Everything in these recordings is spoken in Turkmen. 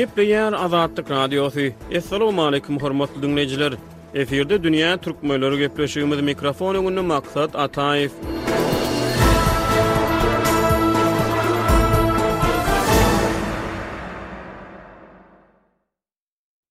Gepleýär Azatlyk Radiosy. Assalamualaikum hormatly dinleýjiler. Efirde dünýä türkmenleri gepleşigimiz mikrofon öňünde maksat Ataýew.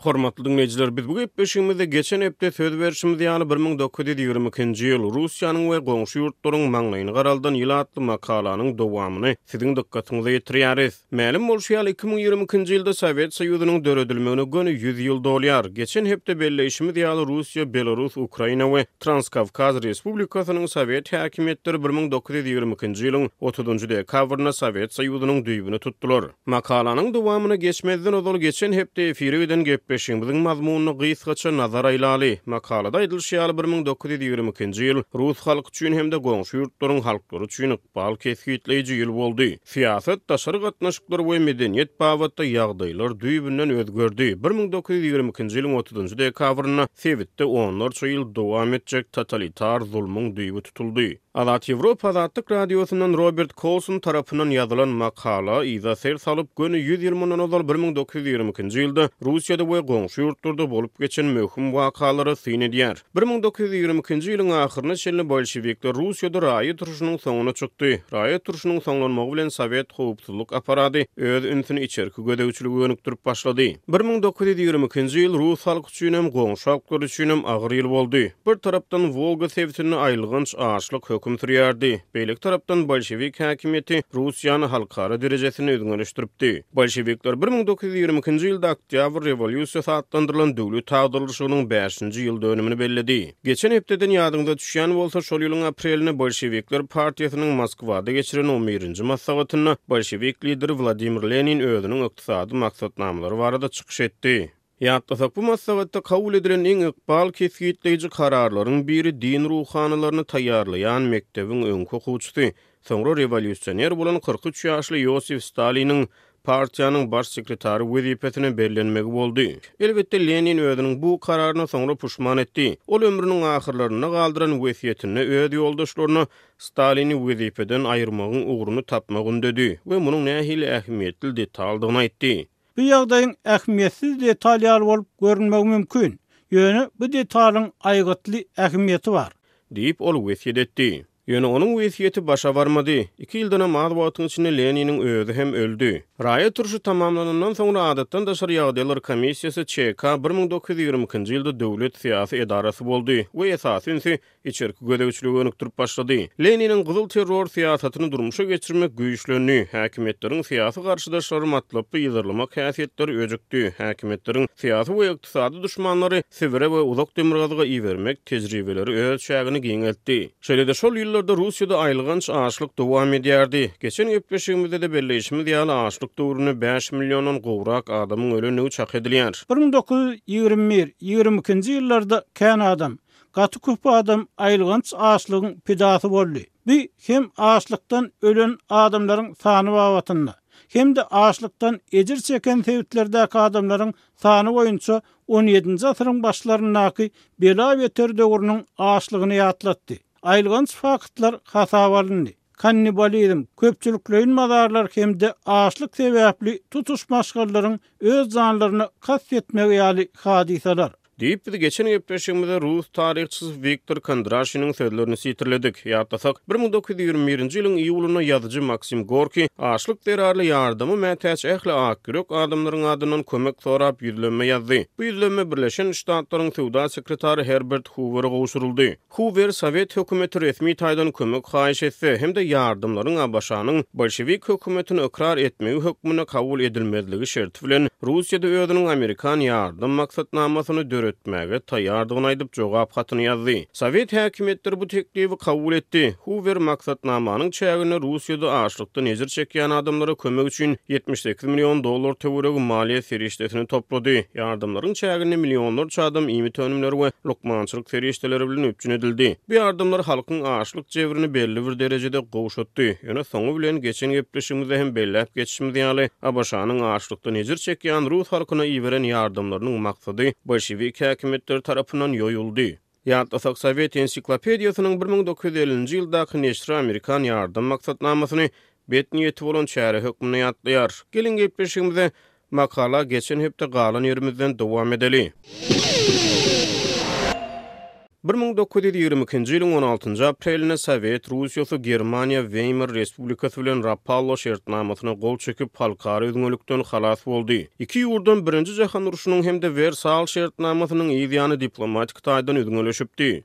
Hormatly diňleýjiler, biz bu gepleşigimizde geçen hepde söz berşimiz ýaly bir müň dokuz ýüz ýigrimi ikinji ýyl Russiýanyň we goňşy ýurtlaryň maňlaýyny garaldan ýyl atly makalanyň dowamyny siziň dykgatyňyza ýetirýäris. Mälim bolşy ýaly, iki müň ýigrimi ikinji ýylda Sowet Soýuzynyň döredilmegine göni ýüz ýyl dolýar. Geçen hepde belleýşimiz ýaly Russiýa, Belarus, Ukraina we Transkawkaz Respublikasynyň sowet häkimiýetleri bir müň dokuz ýüz ýigrimi ikinji ýylyň otuzynjy dekabrynda Sowet Soýuzynyň düýbüni tutdular. Makalanyň dowamyna geçmezden ozal geçen hepde efire giden gepleşigimiziň mazmunyna gysgaça nazar aýlaly. Makalada aýdylyşy ýaly bir müň dokuz ýüz ýigrimi ikinji ýyl rus halky üçin hem-de goňşy ýurtlaryň halklary üçin ykbal kesgitleýji ýyl boldy. Syýasat, daşary gatnaşyklar we medeniýet babatda ýagdaýlar düýbünden özgerdi. Bir müň dokuz ýüz ýigrimi ikinji ýylyň otuzynjy dekabrynda sebitde onlarça ýyl dowam etjek totalitar zulmuň düýbi tutuldy. Azat Ýewropa Azatlyk Radiosyndan Robert Kousun tarapyndan ýazylan makala yza ser salyp, göni ýüz ýyl mundan ozal bir müň dokuz ýüz ýigrimi ikinji ýylda Russiýada we goňşy ýurtlarda bolup geçen möhüm wakalara syn edýär. Bir müň dokuz ýüz ýigrimi ikinji ýylyň ahyryna çenli bolşewikler Russiýada raýat urşunyň soňuna çykdy. Raýat urşunyň soňlanmagy bilen sowet howpsuzlyk apparady öz ünsüni içerki gözegçilige gönükdirip başlady. Bir müň dokuz ýüz ýigrimi ikinji ýyl rus halk üçin hem, goňşy halklar üçin hem agyr ýyl boldy. Bir tarapdan Wolga sebitinde aýylganç açlyk höküm sürýärdi, beýleki tarapdan bolşewik häkimiýeti Russiýany halkara derejesinde üzňeleşdiripdi. Bolşewikler bir müň dokuz ýüz ýigrimi ikinji ýylda Oktýabr rewolýusiýasy atlandyrylan döwlet agdarlyşygynyň bäşinji ýyl dönümini belledi. Geçen hepdeden ýadyňyza düşýän bolsa, şol ýylyň aprelinde bolşewikler partiýasynyň Moskwada geçiren on birinji maslahatynda bolşewik lideri Wladimir Lenin özüniň ykdysady maksatnamalary barada çykyş etdi. Ýatlasak, bu maslahatda kabul edilen iň ykbal kesgitleýji kararlaryň biri din ruhanylaryny taýýarlaýan mekdebiň öňki okuwçysy, soňra rewolýusioner bolan kyrk üç ýaşly Ýosif Staliniň partiýanyň baş sekretary wezipesine bellenmegi boldy. Elbetde, Lenin özüniň bu kararyna soňra puşman etdi. Ol ömrüniň ahyrlarynda galdyran wesýetinde öz ýoldaşlaryna Stalini wezipeden aýyrmagyň ugruny tapmak ündedi we munuň nähili ähmiýetli detaldygyny aýtdy. Bu ýagdaýyň ähmiýetsiz detal ýaly bolup görünmegi mümkin, ýöne bu detalyň aýgytly ähmiýeti bar. Diýip, ol wesýet etdi. Ýöne onuň wesýeti başa barmady. Iki ýyldanam az wagtyň içinde Leniniň özi hem öldi. Raýat urşy tamamlanandan soňra Adatdan daşary ýagdaýlar komissiýasy, ÇK, bir müň dokuz ýüz ýigrimi ikinji ýylda döwlet syýasy edarasy boldy we esasy ünsi Içerki gözegçiligi gönükdirip başlady. Leniniň gyzyl terror syýasatyny durmuşa geçirmek güýçlendi. Häkimiýetleriň syýasy garşydaşlary matlaply yzarlamak häsiýetleri öjükdi. Häkimiýetleriň syýasy we ykdysady duşmanlary Sibire we Uzak Demirgazyga ibermek tejribeleri öz çägini giňeltdi. Şeýle-de şol ýyllarda Russiýada aýylganç açlyk dowam edýärdi. Geçen gepleşigimizde-de belleýşimiz ýaly, açlyk döwründe bäş milliondan gowrak adamyň ölendigi çak edilýär. Bir müň dokuz ýüz ýigrimi bir, ýigrimi ikinji ýyllarda kän adam, Gaty köp adam aýylganç açlygyň pidasy boldy. Bu hem açlykdan ölen adamlaryň sany babatynda, hem-de açlykdan ejir çeken sebitlerdäki adamlaryň sany boýunça on ýedinji asyryň başlaryndaky bela-beter döwrüniň açlygyny ýatlatdy. Aýylganç faktlar hasaba alyndy. Kannibalizm, köpçülikleýin mazarlar hem-de açlyk sebäpli tutuş maşgalalaryň öz janlaryna kast etmegi ýaly hadysalar. Diýip, biz geçen gepleşigimizde rus taryhçysy Wiktor Kondraşiniň sözlerini sitirledik. Ýatlasak, bir müň dokuz ýüz ýigrimi birinji ýylyň iýulynda ýazyjy Maksim Gorki açlyk zerarly ýardama mätäç ähli akýürek adamlaryň adyndan kömek sorap ýüzlenme ýazdy. Bu ýüzlenme Birleşen Ştatlaryň söwda sekretary Herbert Huwere gowşuryldy. Huwer sowet hökümeti resmi taýdan kömek haýyş etse hem-de ýardymlaryň ABŞ-nyň bolşewik hökümetini ykrar etmegi hökmünde kabul edilmezligi şerti bilen Russiýada özüniň amerikan ýardam maksatnamasyny döretmäge taýýardygyny aýdyp jogap hatyny ýazdy. Sowet häkimiýetleri bu teklibi kabul etdi. Huwer maksatnamanyň çäginde Russiýada açlykdan ejir çekýän adamlara kömek üçin ýetmiş sekiz million dollar töweregi maliýe serişdesini toplady. Ýardymlaryň çäginde millionlarça adam iýmit önümleri we lukmançylyk serişdeleri bilen üpjün edildi. Bu ýardamlar halkyň açlyk jebrini belli bir derejede gowşatdy. Ýöne soňy bilen geçen gepleşigimizde hem belläp geçişimiz ýaly, ABŞ-nyň açlykdan ejir çekýän rus halkyna iberen ýardamlarynyň maksady bolşewik häkimiýetleri tarapyndan ýoýuldy. Ýatlasak, Sowet ensiklopediýasynyň bir müň dokuz ýüz ellinji ýyldaky neşri amerikan ýardam maksatnamasyny bet niýeti bolan çäre hökmünde ýatlaýar. Geliň gepleşigimize Makala geçen hepde galan ýerimizden dowam edeli. Bir müň dokuz ýüz ýigrimi ikinji ýylyň on altynjy aprelinde Sowet Russiýasy Germaniýa Weýmar Respublikasy bilen Rapallo şertnamasyna gol çekip, halkara üzňelikden halas boldy. Iki ýurdam Birinji jahan urşunyň hem-de Wersal şertnamasynyň yz ýany diplomatik taýdan üzňeleşipdi.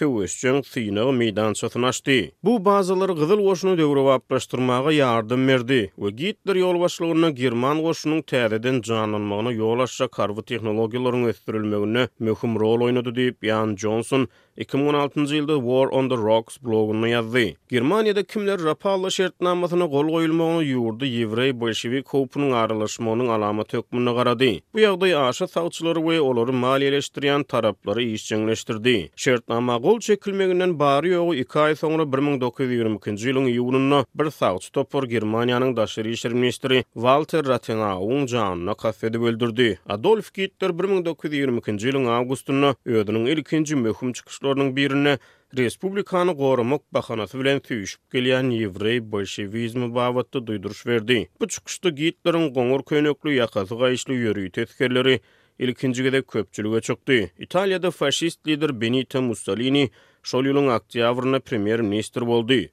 söweşjeň synag meýdançasyny açdy. Bu bazalar Gyzyl goşuny döwrebaplaşdyrmaga ýardam berdi we Gitler ýolbaşçylygynda german goşunyň täzeden janlanmagyna ýol açjak harby tehnologiýalaryň ösdürilmeginde möhüm rol oýnady diýip, Ýan Jonson iki müň on altynjy ýylda War on the Rocks blogunda ýazdy. Germaniýada kimler Rapallo şertnamasyna gol goýulmagyna ýurdy ýewreý bolşewik howpunyň aralaşmagynyň alamaty hökmünde garady. Bu ýagdaý aşa sagçylary we olary maliýeleşdirýän taraplary işjeňleşdirdi. Şertnama gol çekilmeginden bary-ýogy iki aý soňra bir müň dokuz ýüz ýigrimi ikinji ýylyň iýunynda bir sagçy topar Germaniýanyň daşary işler ministri Walter Rathenauuň janyna kast edip öldürdi. Adolf Gitler bir müň dokuz ýüz ýigrimi ikinji ýylyň awgustynda özüniň ilkinji möhüm çykyşlarynyň birinde Respublikany goramak bahanasy bilen süýşüp gelýän ýewreý bolşewizmi babatda duýduryş berdi. Bu çykyşda Gitleriň goňur köýnekli, ýakasy gaýyşly ýörite esgerleri ilkinji gezek köpçülige çykdy. Italiýada faşist lider Benito Mussolini şol ýylyň oktýabrynda premýer-ministr boldy.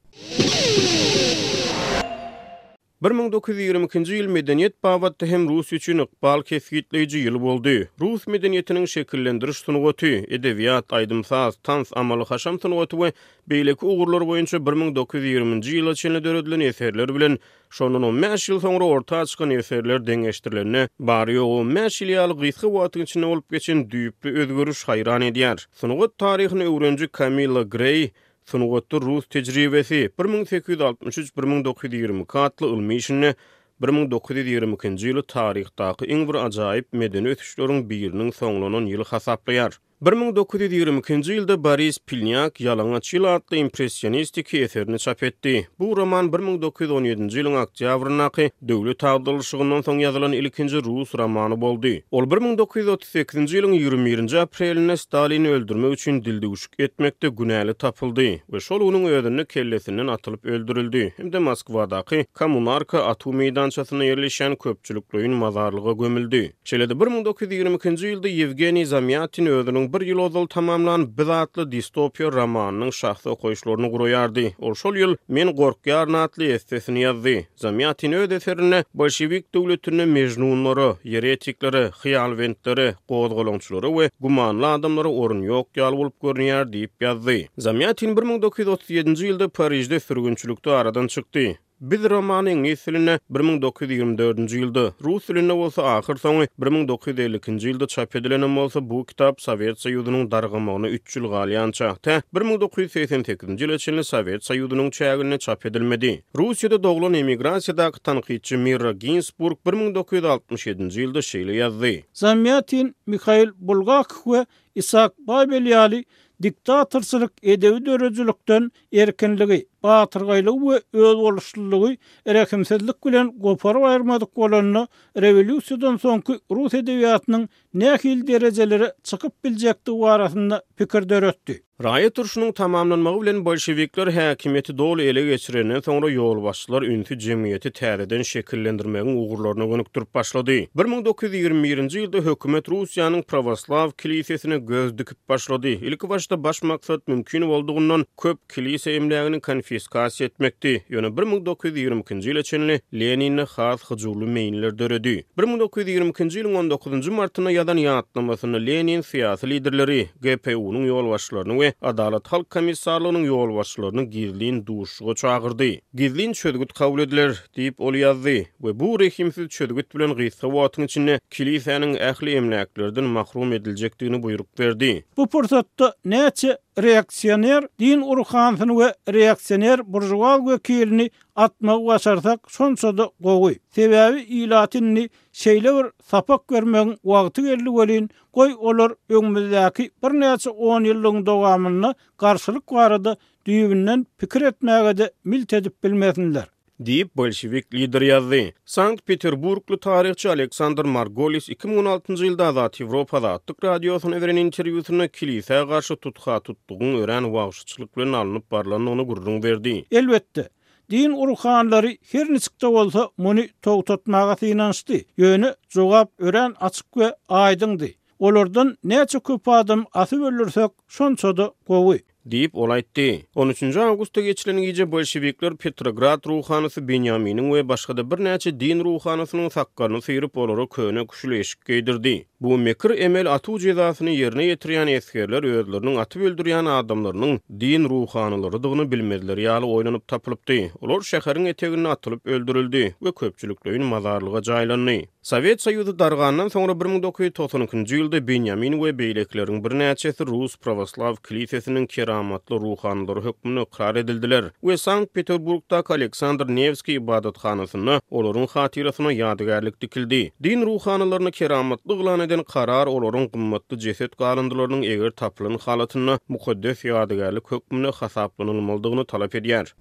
Bir müň dokuz ýüz ýigrimi ikinji ýyl medeniýet babatda hem Russiýa üçin ykbal kesgitleýji ýyl boldy. Rus medeniýetiniň şekillendiriş sungaty, edebiýat, aýdym-saz, tans, amaly-haşam sungaty we beýleki ugurlar boýunça bir müň dokuz ýüz ýigriminji ýyla çenli döredilen eserler bilen şondan on bäş ýyl soňra orta çykan eserler deňeşdirilende, bary-ýogy on bäş ýyl ýaly gysga wagtyň içinde bolup geçen düýpli özgeriş haýran edýär. Sungat taryhyny öwreniji Kamilla Greý Sungatda rus tejribesi, bir müň sekiz ýüz altmyş üç, bir müň dokuz ýüz ýigrimi iki atly ylmy işinde bir müň dokuz ýüz ýigrimi ikinji ýyly taryhdaky iň bir ajaýyp medeni ösüşleriň biriniň soňlanan ýyly hasaplaýar. Bir müň dokuz ýüz ýigrimi ikinji ýylda Boris Pilnýak Ýalaňaç ýyl atly impressionistiki eserini çap etdi. Bu roman bir müň dokuz ýüz on ýedinji ýylyň oktýabryndaky döwlet agdarlyşygyndan soň ýazylan ilkinji rus romany boldy. Ol bir müň dokuz ýüz otuz sekizinji ýylyň ýigrimi birinji aprelinde Stalini öldürmek üçin dildüwşük etmekde günäli tapyldy we şol günüň özünde kellesinden atylyp öldürildi hem-de Moskwadaky Kommunarka atuw meýdançasynda ýerleşýän köpçülikleýin mazarlyga gömüldi. Şeýle-de bir müň dokuz ýüz ýigrimi ikinji ýylda Ýewgeniý Zamýatin özüniň bir ýyl ozal tamamlan Biz atly distopiýa romanynyň şahsy okaýyşlaryny guraýardy. Ol şol ýyl Men gorkýaryn atly essesini ýazdy. Zamýatin öz eserinde bolşewik döwletinde mejnunlara, ýeretiklere, hyýalbentlere, gozgalaňçylara we gümanly adamlara orun ýok ýaly bolup görünýär diýip ýazdy. Zamýatin bir müň dokuz ýüz otuz ýedinji ýylda Parižde sürgünçilikde aradan çykdy. Biz romany iňlis dilinde bir müň dokuz ýüz ýigrimi dördünji ýylda, rus dilinde bolsa ahyrsoňy bir müň dokuz ýüz elli ikinji ýylda çap edilenem bolsa, bu kitap Sowet Soýuzynyň dargamagyna üç ýyl galýança, tä bir müň dokuz ýüz segsen sekizinji ýyla çenli Sowet Soýuzynyň çäginde çap edilmedi. Russiýada doglan emigrasiýadaky tankytçy Mirra Ginsburg bir müň dokuz ýüz altmyş ýedinji ýylda şeýle ýazdy. Zamýatin, Mihail Bulgakow we Isaak Babel ýaly diktatorçylyk edebi döredijilikden erkinligi, batyrgaýlygy we özboluşlylygy rehimsizlik bilen goparyp aýyrmadyk bolanda, rewolýusiýadan soňky rus edebiýatynyň nähili derejelere çykyp biljekdigi barasynda pikir döretdi. Raýat urşunyň tamamlanmagy bilen bolşewikler häkimiýeti doly ele geçirenden soňra ýolbaşçylar ünsi jemgyýeti täzeden şekillendirmegiň ugurlaryna gönükdirip başlady. Bir müň dokuz ýüz ýigrimi birinji ýylda hökümet Russiýanyň prawoslaw kilisesine göz dikip başlady. Ilkibaşda baş maksat mümkin boldugyndan köp. Kilise emlägini konfiskasiýa etmekdi. Ýöne bir müň dokuz ýüz ýigrimi ikinji ýyla çenli Leninde has hyjuwly meýiller döredi. Bir müň dokuz ýüz ýigrimi ikinji ýylyň on dokuzynjy martynda ýazan ýatlamasynda Lenin syýasy liderleri, GPU-nyň ýolbaşçylaryny we Adalat halk komissarlygynyň ýolbaşçylaryny gizlin duşuşyga çagyrdy. Gizlin çözgüt kabul ediler, diýip, ol ýazdy we bu rehimsiz çözgüt bilen gysga wagtyň içinde kilisäniň ähli emläklerden mahrum ediljekdigini buýruk berdi. Bu pursatda näçe Reaksioner din urkansyn we reaksioner buržuaz wekilini atmagy başarsak şonçada gowy. Sebäbi ilat indi şeýle bir sapak bermegiň wagty geldi welin goý olar öňümizdäki birnäçe on ýyllygyň dowamynda garşylyk barada düýbünden pikir etmägede milt edip bilmesinler. Diýip, bolşewik lider ýazdy. Sankt-Peterburgly taryhçy Aleksandr Margolis iki müň on altynjy ýylda Azat Ýewropa azatlyk radiosyna beren interwýusynda kilisä garşy tutha-tutlygyň örän wagşyçylyk bilen alnyp barlandygyny gürrüň berdi. Elbetde, din urhanlary her niçik-de bolsa muny togtatmaga synanyşdy, ýöne jogap örän açyk we aýdyňdy. Olardan näçe köp adam asyp öldürsek, şonça-da gowy. Diýip, ol aýtdy. On üçünji awgustda geçilen gije bolşewikler Petrograd ruhanysy Benýaminiň we başga-da birnäçe din ruhanysynyň sakgalyny syryp, olara köne küşül eşik geýdirdi. Bu mekir emel atuw jezasyny ýerine ýetirýän esgerler özleriniň atyp öldürýän adamlarynyň din ruhanylarydygyny bilmezleri ýaly oýlanyp tapylypdy. Olar şäheriň eteginde atylyp öldürildi we köpçülikleýin mazarlyga jaýlandy. Sowet Soýuzy dargandan soňra bir müň dokuz ýüz togsan ikinji ýylda Benýamin we beýlekileriň birnäçesi rus prawoslaw kilisesiniň keramatly ruhanylary hökmünde ykrar edildiler we Sankt-Peterburgdaky Aleksandr Newskiý ybadathanasynda olaryň hatyrasyna ýadygärlik dikildi. Din ruhanylaryny keramatly yglan eden karar olaryň gymmatly jeset galyndylarynyň eger tapylan halatynda mukaddes ýadygärlik hökmünde hasaplanylmalydygyny talap edýär.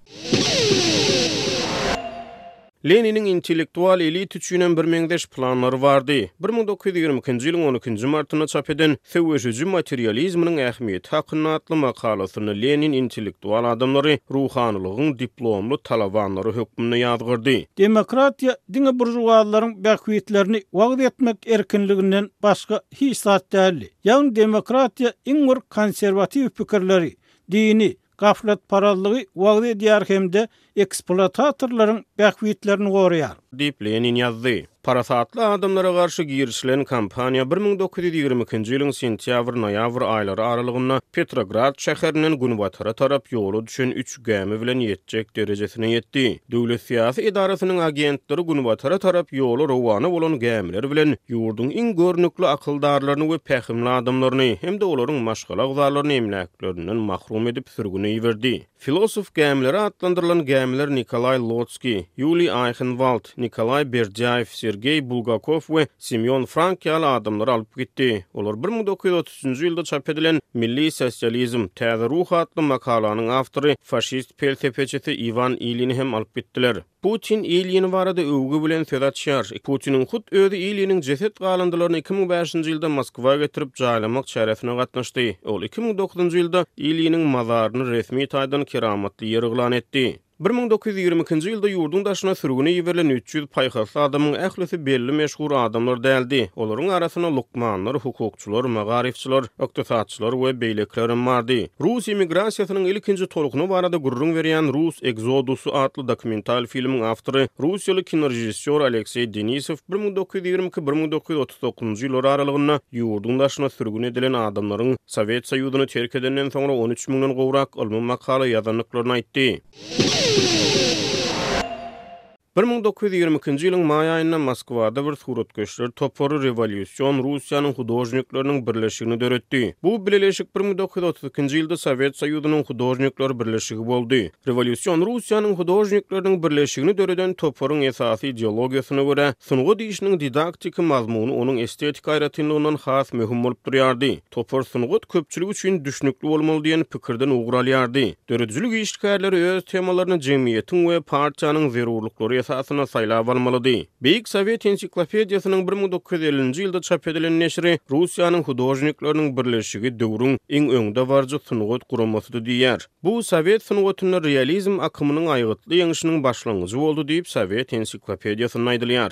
Leniniň intellektual elita üçinem birmeňzeş planlary bardy. Bir müň dokuz ýüz ýigrimi ikinji ýylyň on ikinji martynda çap eden Söweşiji materializminiň ähmiýeti hakynda atly makalasynda Lenin intellektual adamlary ruhanylygyň diplomly talabanlary hökmünde ýazgardy. Demokratiýa diňe buržuazlaryň bähbitlerini wagyz etmek erkinliginden başga hiç zat däldi. Ýagny demokratiýa iň bir konserwatiw pikirleri, dini, gaflatparazlygy wagyz edýär hem-de ekspluatatorlaryň bähbitlerini goraýar. Diýip, Lenin ýazdy. Parasatly adamlara garşy girişilen kampaniýa bir müň dokuz ýüz ýigrimi ikinji ýylyň sentýabr-noýabr aýlary aralygynda Petrograd şäherinden günbatara tarap ýola düşen üç gämi bilen ýetjek derejesine ýetdi. Döwlet syýasy edarasynyň agentleri günbatara tarap ýola rowana bolan gämiler bilen ýurduň iň görnükli akyldarlaryny we pähimli adamlaryny hem-de olaryň maşgala agzalaryny emläk mülklerinden mahrum edip, sürgüne iberdi. Filosof gämileri atlandyrylan gämiler Nikolaý Lotskiý, Ýuliý Aýhenwald, Nikolaý Berdýaýew, Sergeý Bulgakow we Semýon Frank ýaly adamlary alyp gitdi. Olar bir müň dokuz ýüz otuz üçünji ýylda çap edilen Milli sosializm, täze ruh atly makalanyň awtory, faşist pelsepeçisi Iwan Ilini hem alyp gitdiler. Putin Ilýin barada öwgi bilen söz açýar. Putiniň hut özi Ilýiniň jeset galyndylaryny iki müň bäşinji ýylda Moskwa getirip jaýlamak çäresine gatnaşdy. Ol iki müň dokuzynjy ýylda Ilýiniň mazaryny resmi taýdan keramatly ýer yglan etdi. Bir müň dokuz ýüz ýigrimi ikinji ýylda ýurduň daşyna sürgüne iberilen üç ýüz paýhasly adamyň ählisi belli meşhur adamlar däldi. Olaryň arasynda lukmanlar, hukuk. Hukugatçylar, magaryfçylar, ykdysatçylar we beýlekiler hem bardy. Rus emigrasiýasynyň ilkinji tolkuny barada gürrüň berýän Rus eksodusy atly dokumental filmiň awtory, russiýaly kinorežissýor Alekseý Denisow bir müň dokuz ýüz ýigrimi iki-bir müň dokuz ýüz otuz dokuzynjy ýyllar aralygynda ýurduň daşyna sürgün edilen adamlaryň Sowet Soýuzyny terk edenden soňra on üç müňden gowrak ylmy makala ýazandyklaryny aýtdy. Bir müň dokuz ýüz ýigrimi ikinji ýylyň maý aýynda Moskwada bir suratkeşler topary rewolýusion Russiýanyň hudožnikleriniň birleşigini döretdi. Bu bileleşik bir müň dokuz ýüz otuz ikinji ýylda Sowet Soýuzynyň hudožnikler birleşigi boldy. Rewolýusion Russiýanyň hudožnikleriniň birleşigini döreden toparyň esasy ideologiýasyna görä, sungat işiniň didaktiki mazmuny onuň estetik aýratynlygyndan has möhüm bolup durýardy. Topar sungat köpçülik üçin düşnükli bolmaly diýen pikirden ugur alýardy. Döredijilik işgärleri öz temalaryny jemgyýetiň we partiýanyň zerurlyklary esasynda saýlap almalydy. Beýik Sowet ensiklopediýasynyň bir müň dokuz ýüz ellinji ýylda çap edilen neşiri Russiýanyň hudožnikleriniň birleşigi döwrüň iň öňde baryjy sungat guramasydy diýýär. Bu sowet sungatynda realizm akymynyň aýgytly ýeňşiniň başlangyjy boldy diýip, Sowet ensiklopediýasynda aýdylýar.